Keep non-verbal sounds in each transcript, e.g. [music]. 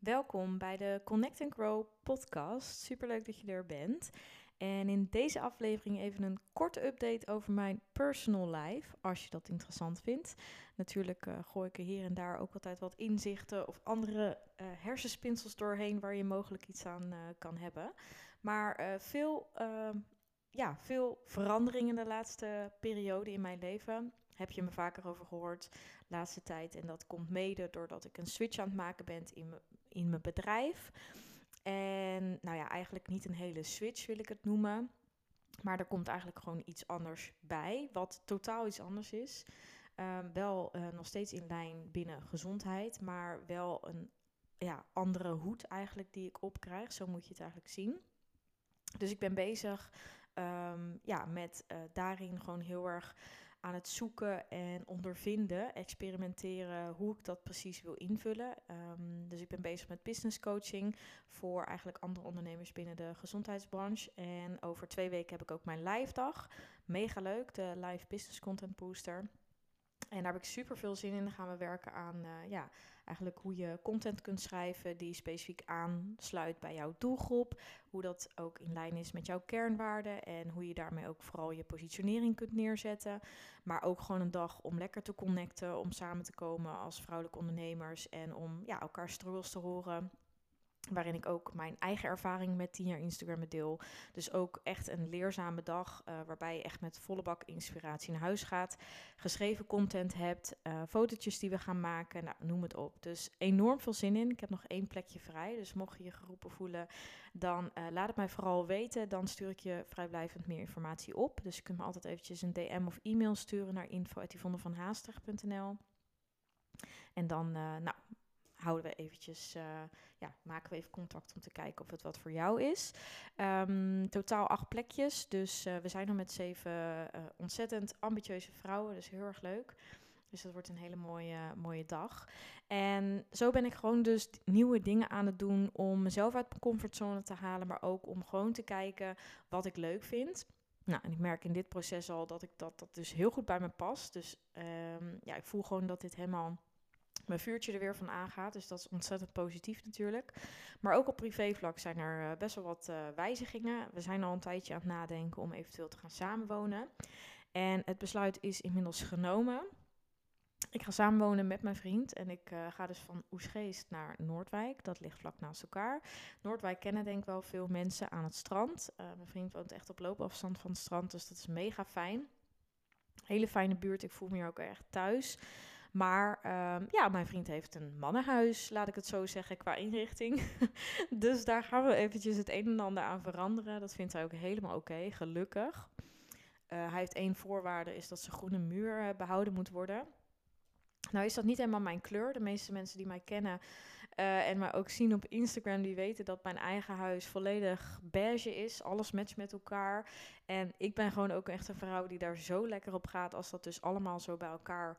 Welkom bij de Connect Grow podcast. Superleuk dat je er bent. En in deze aflevering even een korte update over mijn personal life, als je dat interessant vindt. Natuurlijk uh, gooi ik er hier en daar ook altijd wat inzichten of andere uh, hersenspinsels doorheen waar je mogelijk iets aan uh, kan hebben. Maar veel, ehm, ja, veel veranderingen de laatste periode in mijn leven heb je me vaker over gehoord de laatste tijd. En dat komt mede doordat ik een switch aan het maken ben in, in mijn bedrijf. En nou ja, eigenlijk niet een hele switch wil ik het noemen. Maar er komt eigenlijk gewoon iets anders bij, wat totaal iets anders is. Ehm, wel uh, nog steeds in lijn binnen gezondheid, maar wel een ja, andere hoed eigenlijk die ik opkrijg. Zo moet je het eigenlijk zien. Dus ik ben bezig um, ja, met uh, daarin gewoon heel erg aan het zoeken en ondervinden, experimenteren hoe ik dat precies wil invullen. Um, dus ik ben bezig met business coaching voor eigenlijk andere ondernemers binnen de gezondheidsbranche. En over twee weken heb ik ook mijn live dag. Mega leuk, de live business content booster. En daar heb ik super veel zin in. Dan gaan we werken aan uh, ja, eigenlijk hoe je content kunt schrijven die specifiek aansluit bij jouw doelgroep. Hoe dat ook in lijn is met jouw kernwaarden en hoe je daarmee ook vooral je positionering kunt neerzetten. Maar ook gewoon een dag om lekker te connecten, om samen te komen als vrouwelijke ondernemers en om ja, elkaar struggles te horen Waarin ik ook mijn eigen ervaring met 10 jaar Instagram deel. Dus ook echt een leerzame dag. Uh, waarbij je echt met volle bak inspiratie naar huis gaat. Geschreven content hebt. Uh, fotootjes die we gaan maken. Nou, noem het op. Dus enorm veel zin in. Ik heb nog één plekje vrij. Dus mocht je je geroepen voelen, dan uh, laat het mij vooral weten. Dan stuur ik je vrijblijvend meer informatie op. Dus je kunt me altijd eventjes een DM of e-mail sturen naar info.yvonnevanhaastrecht.nl. En dan, nou, houden we eventjes, uh, ja, maken we even contact om te kijken of het wat voor jou is. Um, totaal acht plekjes, dus uh, we zijn nog met zeven uh, ontzettend ambitieuze vrouwen, dus heel erg leuk. Dus dat wordt een hele mooie, mooie dag. En zo ben ik gewoon dus nieuwe dingen aan het doen om mezelf uit mijn comfortzone te halen, maar ook om gewoon te kijken wat ik leuk vind. Nou, en ik merk in dit proces al dat ik dat, dat dus heel goed bij me past. Dus um, ja, ik voel gewoon dat dit helemaal mijn vuurtje er weer van aangaat. Dus dat is ontzettend positief natuurlijk. Maar ook op privévlak zijn er eh, best wel wat uh, wijzigingen. We zijn al een tijdje aan het nadenken om eventueel te gaan samenwonen. En het besluit is inmiddels genomen. Ik ga samenwonen met mijn vriend en ik uh, ga dus van Oesgeest naar Noordwijk. Dat ligt vlak naast elkaar. Noordwijk kennen denk ik wel veel mensen aan het strand. mijn vriend woont echt op loopafstand van het strand, dus dat is mega fijn. Hele fijne buurt, ik voel me hier ook echt thuis. Maar um, ja, mijn vriend heeft een mannenhuis, laat ik het zo zeggen, qua inrichting. [laughs] dus daar gaan we eventjes het een en ander aan veranderen. Dat vindt hij ook helemaal oké, gelukkig. Uh, hij heeft één voorwaarde, is dat zijn groene muur uh, behouden moet worden. Nou is dat niet helemaal mijn kleur. De meeste mensen die mij kennen uh, en mij ook zien op Instagram, die weten dat mijn eigen huis volledig beige is. Alles matcht met elkaar. En ik ben gewoon ook echt een vrouw die daar zo lekker op gaat als dat dus allemaal zo bij elkaar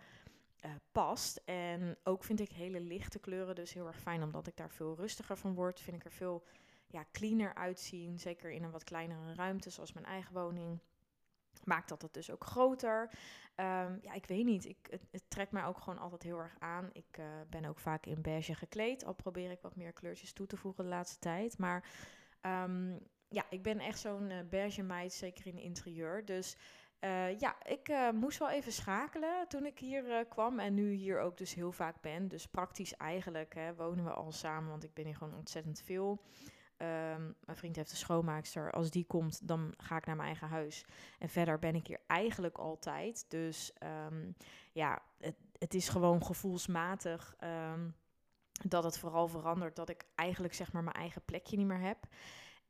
uh, past. En ook vind ik hele lichte kleuren dus heel erg fijn, omdat ik daar veel rustiger van word. Vind ik er veel ja, cleaner uitzien, zeker in een wat kleinere ruimte, zoals mijn eigen woning. Maakt dat het dus ook groter. Um, ja, ik weet niet. Ik, het, het, trekt mij ook gewoon altijd heel erg aan. Ik uh, ben ook vaak in beige gekleed. Al probeer ik wat meer kleurtjes toe te voegen de laatste tijd. Maar um, ja, ik ben echt zo'n uh, beige meid, zeker in interieur. Dus uh, ja, ik uh, moest wel even schakelen toen ik hier uh, kwam en nu hier ook dus heel vaak ben. Dus praktisch eigenlijk hè, wonen we al samen, want ik ben hier gewoon ontzettend veel. Um, mijn vriend heeft een schoonmaakster. Als die komt, dan ga ik naar mijn eigen huis. En verder ben ik hier eigenlijk altijd. Dus um, ja, het, het, is gewoon gevoelsmatig um, dat het vooral verandert. Dat ik eigenlijk zeg maar mijn eigen plekje niet meer heb.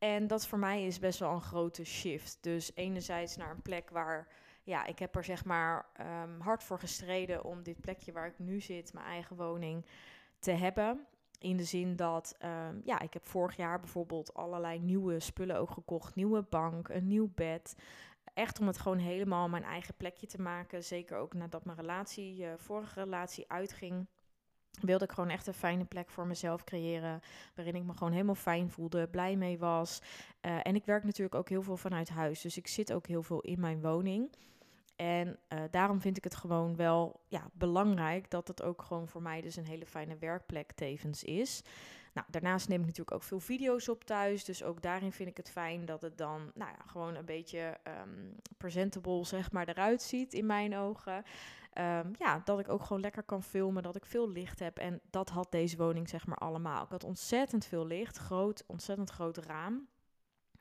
En dat voor mij is best wel een grote shift. Dus enerzijds naar een plek waar, ja, ik heb er zeg maar um, hard voor gestreden om dit plekje waar ik nu zit, mijn eigen woning, te hebben. In de zin dat, um, ja, ik heb vorig jaar bijvoorbeeld allerlei nieuwe spullen ook gekocht. Nieuwe bank, een nieuw bed. Echt om het gewoon helemaal mijn eigen plekje te maken. Zeker ook nadat mijn relatie, uh, vorige relatie uitging wilde ik gewoon echt een fijne plek voor mezelf creëren. Waarin ik me gewoon helemaal fijn voelde, blij mee was. Uh, en ik werk natuurlijk ook heel veel vanuit huis. Dus ik zit ook heel veel in mijn woning. En uh, daarom vind ik het gewoon wel ja, belangrijk dat het ook gewoon voor mij dus een hele fijne werkplek tevens is. Nou, daarnaast neem ik natuurlijk ook veel video's op thuis. Dus ook daarin vind ik het fijn dat het dan nou ja, gewoon een beetje um, presentable zeg maar, eruit ziet in mijn ogen. Um, ja, dat ik ook gewoon lekker kan filmen, dat ik veel licht heb. En dat had deze woning zeg maar allemaal. Ik had ontzettend veel licht, groot, ontzettend groot raam.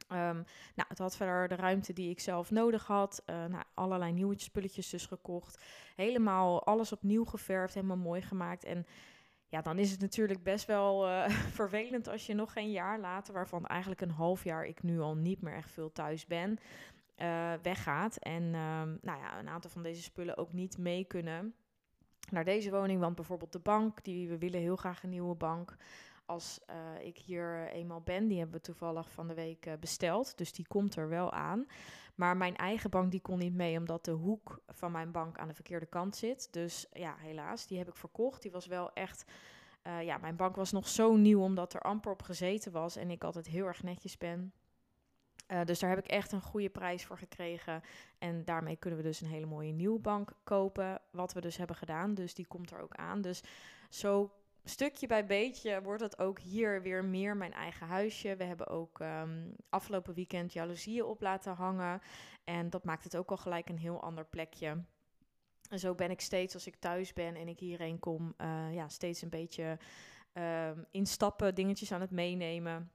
Um, nou, het had verder de ruimte die ik zelf nodig had. Uh, nou, allerlei nieuwe spulletjes dus gekocht. Helemaal alles opnieuw geverfd, helemaal mooi gemaakt. En ja, dan is het natuurlijk best wel uh, [laughs] vervelend als je nog geen jaar later, waarvan eigenlijk een half jaar ik nu al niet meer echt veel thuis ben, uh, weggaat. En um, nou ja, een aantal van deze spullen ook niet mee kunnen naar deze woning. Want bijvoorbeeld de bank, die we willen heel graag een nieuwe bank als uh, ik hier eenmaal ben. Die hebben we toevallig van de week uh, besteld. Dus die komt er wel aan. Maar mijn eigen bank die kon niet mee, omdat de hoek van mijn bank aan de verkeerde kant zit. Dus ja, helaas, die heb ik verkocht. Die was wel echt. Uh, ja, mijn bank was nog zo nieuw omdat er amper op gezeten was. En ik altijd heel erg netjes ben. Uh, dus daar heb ik echt een goede prijs voor gekregen. En daarmee kunnen we dus een hele mooie nieuwe bank kopen. Wat we dus hebben gedaan. Dus die komt er ook aan. Dus zo stukje bij beetje wordt het ook hier weer meer mijn eigen huisje. We hebben ook um, afgelopen weekend jaloezieën op laten hangen. En dat maakt het ook al gelijk een heel ander plekje. En zo ben ik steeds, als ik thuis ben en ik hierheen kom, uh, ja, steeds een beetje uh, in stappen dingetjes aan het meenemen.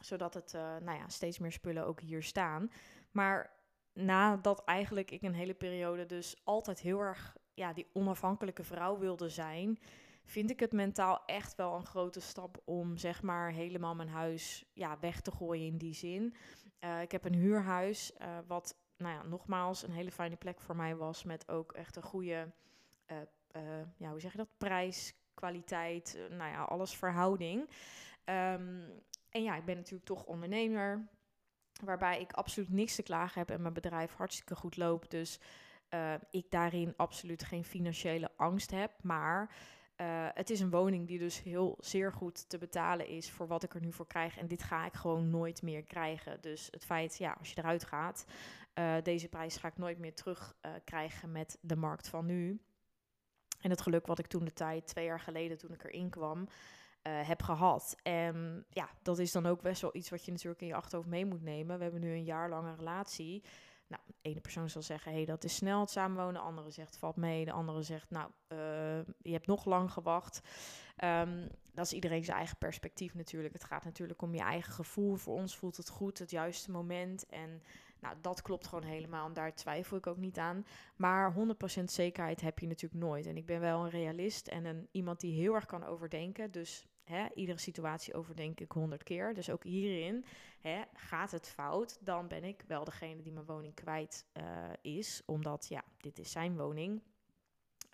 Zodat het, uh, nou ja, steeds meer spullen ook hier staan. Maar nadat eigenlijk ik een hele periode dus altijd heel erg ja, die onafhankelijke vrouw wilde zijn vind ik het mentaal echt wel een grote stap om zeg maar helemaal mijn huis ja, weg te gooien in die zin. Uh, ik heb een huurhuis, uh, wat nou ja, nogmaals een hele fijne plek voor mij was, met ook echt een goede, ja, hoe zeg je dat, prijs, kwaliteit, nou ja, alles verhouding. Um, en ja, ik ben natuurlijk toch ondernemer, waarbij ik absoluut niks te klagen heb en mijn bedrijf hartstikke goed loopt. Dus ik daarin absoluut geen financiële angst heb, maar... Uh, het is een woning die dus heel zeer goed te betalen is voor wat ik er nu voor krijg. En dit ga ik gewoon nooit meer krijgen. Dus het feit, ja, als je eruit gaat, uh, deze prijs ga ik nooit meer terug uh, krijgen met de markt van nu. En het geluk wat ik toen de tijd, twee jaar geleden toen ik erin kwam, heb gehad. En ja, dat is dan ook best wel iets wat je natuurlijk in je achterhoofd mee moet nemen. We hebben nu een jaar lange relatie. Nou, de ene persoon zal zeggen, hey, dat is snel het samenwonen. De andere zegt, valt mee. De andere zegt, nou, uh, je hebt nog lang gewacht. Um, dat is iedereen zijn eigen perspectief natuurlijk. Het gaat natuurlijk om je eigen gevoel. Voor ons voelt het goed, het juiste moment. En nou, dat klopt gewoon helemaal. En daar twijfel ik ook niet aan. Maar 100% zekerheid heb je natuurlijk nooit. En ik ben wel een realist en een, iemand die heel erg kan overdenken. Dus hè, iedere situatie overdenk ik honderd keer. Dus ook hierin hè, gaat het fout, dan ben ik wel degene die mijn woning kwijt uh, is. Omdat ja, dit is zijn woning.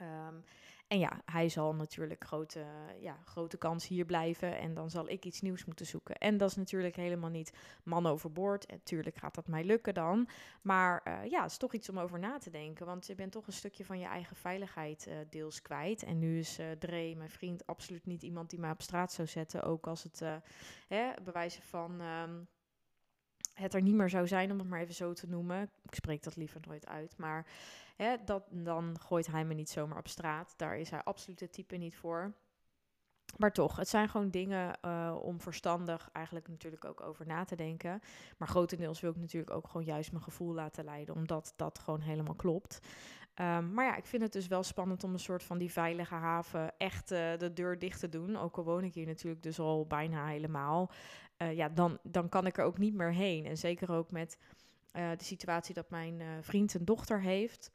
Um, en ja, hij zal natuurlijk grote, ja, grote kans hier blijven. En dan zal ik iets nieuws moeten zoeken. En dat is natuurlijk helemaal niet man overboord. En natuurlijk gaat dat mij lukken dan. Maar uh, ja, het is toch iets om over na te denken. Want je bent toch een stukje van je eigen veiligheid uh, deels kwijt. En nu is uh, Dre, mijn vriend, absoluut niet iemand die mij op straat zou zetten. Ook als het hè, bewijzen van. Um, het er niet meer zou zijn, om het maar even zo te noemen. Ik spreek dat liever nooit uit. Maar hè, dat, dan gooit hij me niet zomaar op straat. Daar is hij absoluut het type niet voor. Maar toch, het zijn gewoon dingen uh, om verstandig eigenlijk natuurlijk ook over na te denken. Maar grotendeels wil ik natuurlijk ook gewoon juist mijn gevoel laten leiden, omdat dat gewoon helemaal klopt. Um, maar ja, ik vind het dus wel spannend om een soort van die veilige haven echt uh, de deur dicht te doen. Ook al woon ik hier natuurlijk dus al bijna helemaal. Uh, ja, dan, dan kan ik er ook niet meer heen. En zeker ook met de situatie dat mijn vriend een dochter heeft.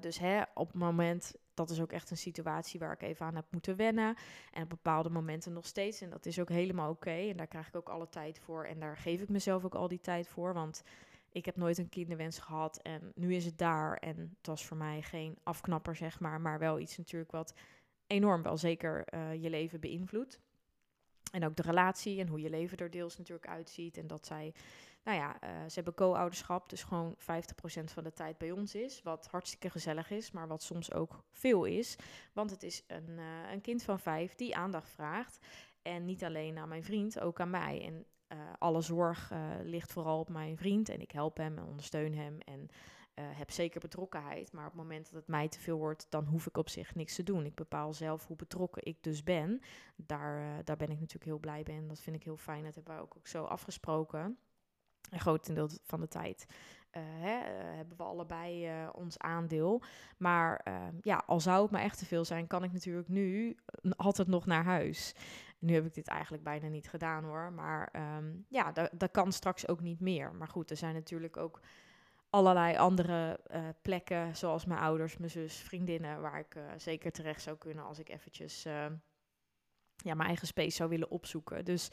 Dus hè, op het moment, dat is ook echt een situatie waar ik even aan heb moeten wennen. En op bepaalde momenten nog steeds. En dat is ook helemaal oké. En daar krijg ik ook alle tijd voor. En daar geef ik mezelf ook al die tijd voor. Want ik heb nooit een kinderwens gehad en nu is het daar. En het was voor mij geen afknapper, zeg maar, maar wel iets natuurlijk wat enorm wel zeker uh, je leven beïnvloedt. En ook de relatie en hoe je leven er deels natuurlijk uitziet. En dat zij, nou ja, uh, ze hebben co-ouderschap, dus gewoon 50% van de tijd bij ons is. Wat hartstikke gezellig is, maar wat soms ook veel is. Want het is een, uh, een kind van vijf die aandacht vraagt. En niet alleen aan mijn vriend, ook aan mij. En uh, alle zorg ligt vooral op mijn vriend en ik help hem en ondersteun hem. En heb zeker betrokkenheid, maar op het moment dat het mij te veel wordt, dan hoef ik op zich niks te doen. Ik bepaal zelf hoe betrokken ik dus ben. Daar, daar ben ik natuurlijk heel blij bij en dat vind ik heel fijn. Dat hebben we ook, ook zo afgesproken. Een groot deel van de tijd uh, hè, uh, hebben we allebei uh, ons aandeel. Maar ehm, ja, al zou het maar echt te veel zijn, kan ik natuurlijk nu altijd nog naar huis. Nu heb ik dit eigenlijk bijna niet gedaan hoor. Maar um, ja, dat, dat kan straks ook niet meer. Maar goed, er zijn natuurlijk ook allerlei andere plekken, zoals mijn ouders, mijn zus, vriendinnen, waar ik zeker terecht zou kunnen als ik eventjes ehm, ja, mijn eigen space zou willen opzoeken. Dus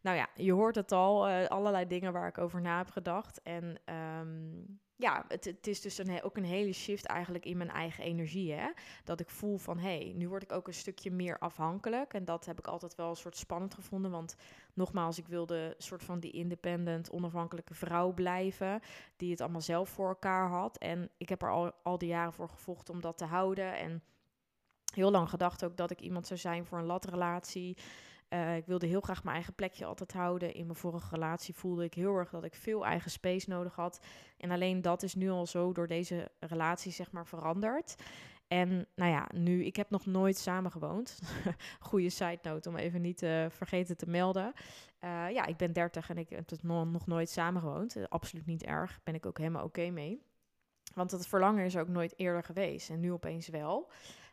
nou ja, je hoort het al, uh, allerlei dingen waar ik over na heb gedacht. En um, ja, het, het, is dus een, ook een hele shift eigenlijk in mijn eigen energie. Hè? Dat ik voel van, hé, hey, nu word ik ook een stukje meer afhankelijk. En dat heb ik altijd wel een soort spannend gevonden. Want nogmaals, ik wilde een soort van die independent, onafhankelijke vrouw blijven. Die het allemaal zelf voor elkaar had. En ik heb er al, al die jaren voor gevochten om dat te houden. En heel lang gedacht ook dat ik iemand zou zijn voor een latrelatie. Uh, ik wilde heel graag mijn eigen plekje altijd houden. In mijn vorige relatie voelde ik heel erg dat ik veel eigen space nodig had. En alleen dat is nu al zo door deze relatie zeg maar veranderd. En nou ja, nu, ik heb nog nooit samen gewoond. [laughs] Goede side note om even niet te vergeten te melden. Uh, ja, ik ben 30 en ik heb nog, nooit samen gewoond. Absoluut niet erg. Ben ik ook helemaal oké mee. Want het verlangen is ook nooit eerder geweest en nu opeens wel.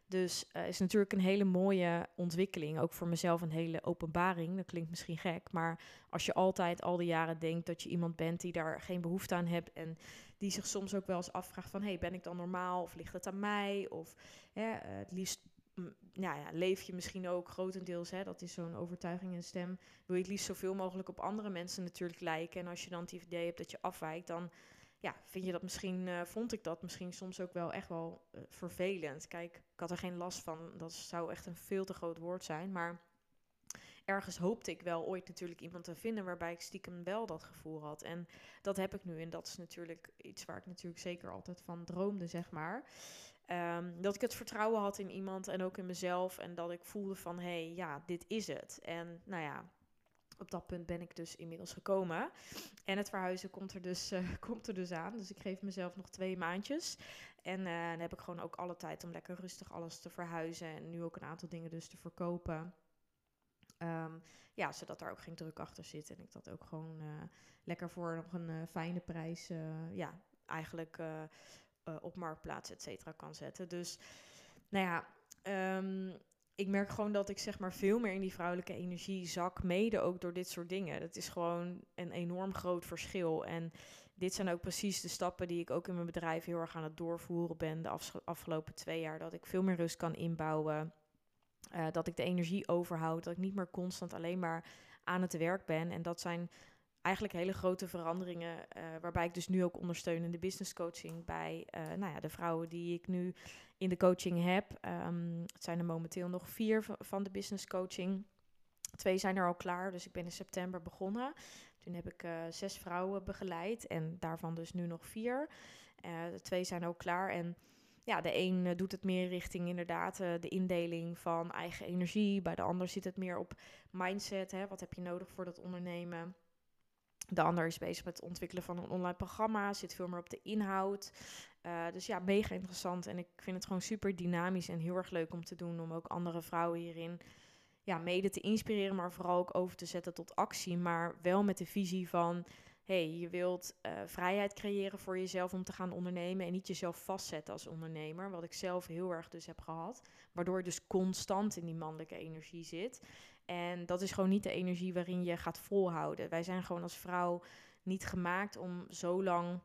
Dus uh, is natuurlijk een hele mooie ontwikkeling. Ook voor mezelf een hele openbaring. Dat klinkt misschien gek. Maar als je altijd al die jaren denkt dat je iemand bent die daar geen behoefte aan hebt. En die zich soms ook wel eens afvraagt van... hey, ben ik dan normaal? Of ligt het aan mij? Of hè, uh, het liefst nou ja, leef je misschien ook grotendeels, hè, dat is zo'n overtuiging en stem, wil je het liefst zoveel mogelijk op andere mensen natuurlijk lijken. En als je dan het idee hebt dat je afwijkt, dan ja, vind je dat misschien, uh, vond ik dat misschien soms ook wel echt wel uh, vervelend. Kijk, ik had er geen last van, dat zou echt een veel te groot woord zijn. Maar ergens hoopte ik wel ooit natuurlijk iemand te vinden waarbij ik stiekem wel dat gevoel had. En dat heb ik nu. En dat is natuurlijk iets waar ik natuurlijk zeker altijd van droomde, zeg maar. Um, dat ik het vertrouwen had in iemand en ook in mezelf. En dat ik voelde van, hé, hey, ja, dit is het. En nou ja, op dat punt ben ik dus inmiddels gekomen. En het verhuizen komt er dus, uh, [laughs] komt er dus aan. Dus ik geef mezelf nog twee maandjes. En uh, dan heb ik gewoon ook alle tijd om lekker rustig alles te verhuizen. En nu ook een aantal dingen dus te verkopen. Um, ja, zodat daar ook geen druk achter zit. En ik dat ook gewoon uh, lekker voor nog een fijne prijs, ja, eigenlijk op marktplaats, et cetera, kan zetten. Dus, nou ja, um, ik merk gewoon dat ik zeg maar veel meer in die vrouwelijke energie zak, mede ook door dit soort dingen. Dat is gewoon een enorm groot verschil. En dit zijn ook precies de stappen die ik ook in mijn bedrijf heel erg aan het doorvoeren ben de afgelopen twee jaar. Dat ik veel meer rust kan inbouwen. Uh, dat ik de energie overhoud. Dat ik niet meer constant alleen maar aan het werk ben. En dat zijn eigenlijk hele grote veranderingen. Uh, waarbij ik dus nu ook ondersteun in de business coaching bij uh, nou ja, de vrouwen die ik nu in de coaching heb. Um, het zijn er momenteel nog vier van de business coaching. Twee zijn er al klaar, dus ik ben in september begonnen. Toen heb ik uh, zes vrouwen begeleid en daarvan dus nu nog vier. twee zijn ook klaar en ja, de een doet het meer richting inderdaad de indeling van eigen energie. Bij de ander zit het meer op mindset. Hè? Wat heb je nodig voor dat ondernemen? De ander is bezig met het ontwikkelen van een online programma, zit veel meer op de inhoud. Uh, dus ja, mega interessant. En ik vind het gewoon super dynamisch en heel erg leuk om te doen. Om ook andere vrouwen hierin ja, mede te inspireren, maar vooral ook over te zetten tot actie. Maar wel met de visie van, hey, je wilt uh, vrijheid creëren voor jezelf om te gaan ondernemen. En niet jezelf vastzetten als ondernemer. Wat ik zelf heel erg dus heb gehad. Waardoor je dus constant in die mannelijke energie zit. En dat is gewoon niet de energie waarin je gaat volhouden. Wij zijn gewoon als vrouw niet gemaakt om zo lang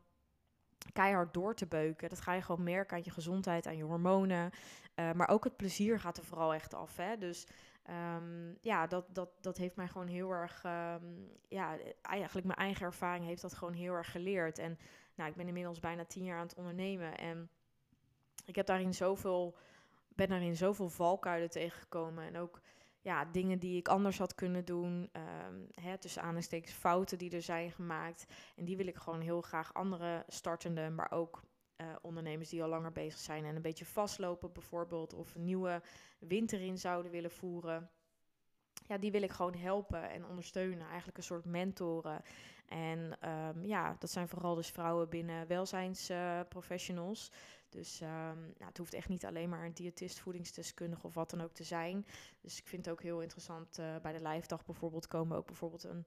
keihard door te beuken. Dat ga je gewoon merken aan je gezondheid, aan je hormonen. Uh, maar ook het plezier gaat er vooral echt af. Hè? Dus um, ja, dat, dat, dat heeft mij gewoon heel erg... Um, ja, eigenlijk mijn eigen ervaring heeft dat gewoon heel erg geleerd. En nou, ik ben inmiddels bijna tien jaar aan het ondernemen. En ik heb daarin zoveel... ben daarin zoveel valkuilen tegengekomen. En ook ja, dingen die ik anders had kunnen doen. Um, hè, tussen aanhalingstekens fouten die er zijn gemaakt. En die wil ik gewoon heel graag andere startende, maar ook uh, ondernemers die al langer bezig zijn en een beetje vastlopen bijvoorbeeld. Of een nieuwe winter in zouden willen voeren. ja, die wil ik gewoon helpen en ondersteunen. Eigenlijk een soort mentoren. En ehm, ja, dat zijn vooral dus vrouwen binnen welzijnsprofessionals. Dus um, nou, het hoeft echt niet alleen maar een diëtist, voedingsdeskundige of wat dan ook te zijn. Dus ik vind het ook heel interessant. Uh, bij de Lijfdag bijvoorbeeld komen ook bijvoorbeeld een,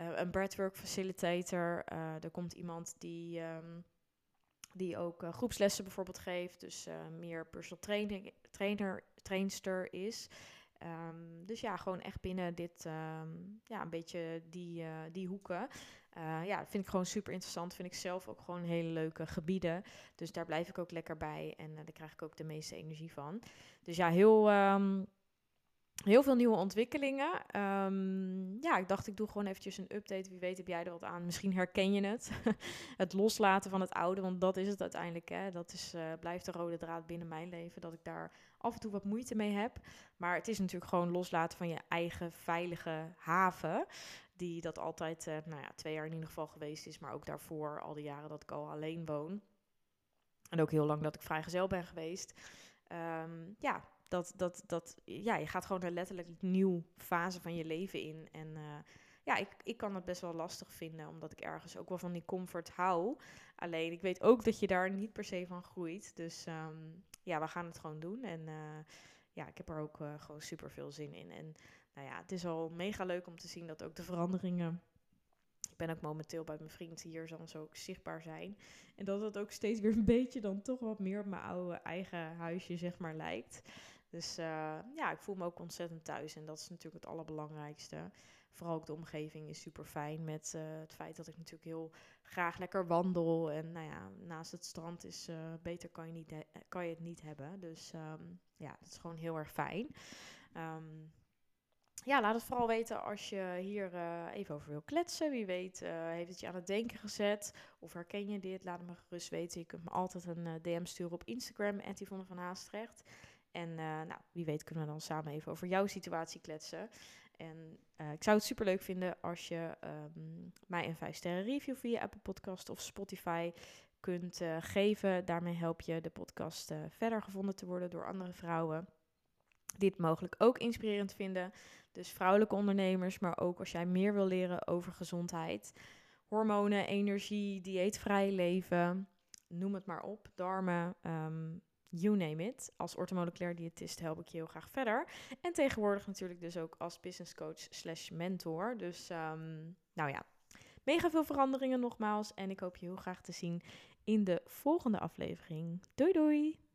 uh, een breathwork facilitator. Uh, er komt iemand die, um, die ook groepslessen bijvoorbeeld geeft. Dus meer personal training, trainer, trainster is. Um, dus ja, gewoon echt binnen dit, ja, een beetje die, die hoeken. Uh, ja, vind ik gewoon super interessant. Vind ik zelf ook gewoon hele leuke gebieden. Dus daar blijf ik ook lekker bij. En uh, daar krijg ik ook de meeste energie van. Dus ja, heel, um, heel veel nieuwe ontwikkelingen. ja, ik dacht ik doe gewoon eventjes een update. Wie weet heb jij er wat aan. Misschien herken je het. [laughs] het loslaten van het oude. Want dat is het uiteindelijk. Hè. Dat is, blijft de rode draad binnen mijn leven. Dat ik daar af en toe wat moeite mee heb. Maar het is natuurlijk gewoon loslaten van je eigen veilige haven. Die dat altijd, uh, nou ja, twee jaar in ieder geval geweest is. Maar ook daarvoor, al die jaren dat ik al alleen woon. En ook heel lang dat ik vrijgezel ben geweest. Um, ja, dat, dat, dat, ja, je gaat gewoon een letterlijk nieuwe fase van je leven in. En uh, ja, ik, ik kan het best wel lastig vinden, omdat ik ergens ook wel van die comfort hou. Alleen, ik weet ook dat je daar niet per se van groeit. Dus um, ja, we gaan het gewoon doen. En uh, ja, ik heb er ook uh, gewoon super veel zin in. En nou ja, het is al mega leuk om te zien dat ook de veranderingen. Ik ben ook momenteel bij mijn vriend hier, zal zo ook zichtbaar zijn. En dat het ook steeds weer een beetje dan toch wat meer op mijn oude eigen huisje, zeg maar, lijkt. Dus uh, ja, ik voel me ook ontzettend thuis. En dat is natuurlijk het allerbelangrijkste. Vooral ook de omgeving is super fijn met uh, het feit dat ik natuurlijk heel graag lekker wandel. En nou ja, naast het strand is uh, beter kan je, niet kan je het niet hebben. Dus um, ja, dat is gewoon heel erg fijn. Um, ja, laat het vooral weten als je hier even over wil kletsen. Wie weet heeft het je aan het denken gezet. Of herken je dit? Laat het me gerust weten. Je kunt me altijd een DM sturen op Instagram, Yvonne van Haastrecht. En nou, wie weet kunnen we dan samen even over jouw situatie kletsen. En uh, ik zou het super leuk vinden als je um, mij een 5 sterren review via Apple Podcast of Spotify kunt uh, geven. Daarmee help je de podcast verder gevonden te worden door andere vrouwen. Dit mogelijk ook inspirerend vinden. Dus vrouwelijke ondernemers, maar ook als jij meer wil leren over gezondheid. Hormonen, energie, dieetvrij leven, noem het maar op. Darmen, um, you name it. Als orthomoleculair diëtist help ik je heel graag verder. En tegenwoordig natuurlijk dus ook als business coach slash mentor. Dus um, nou ja, mega veel veranderingen nogmaals. En ik hoop je heel graag te zien in de volgende aflevering. Doei doei!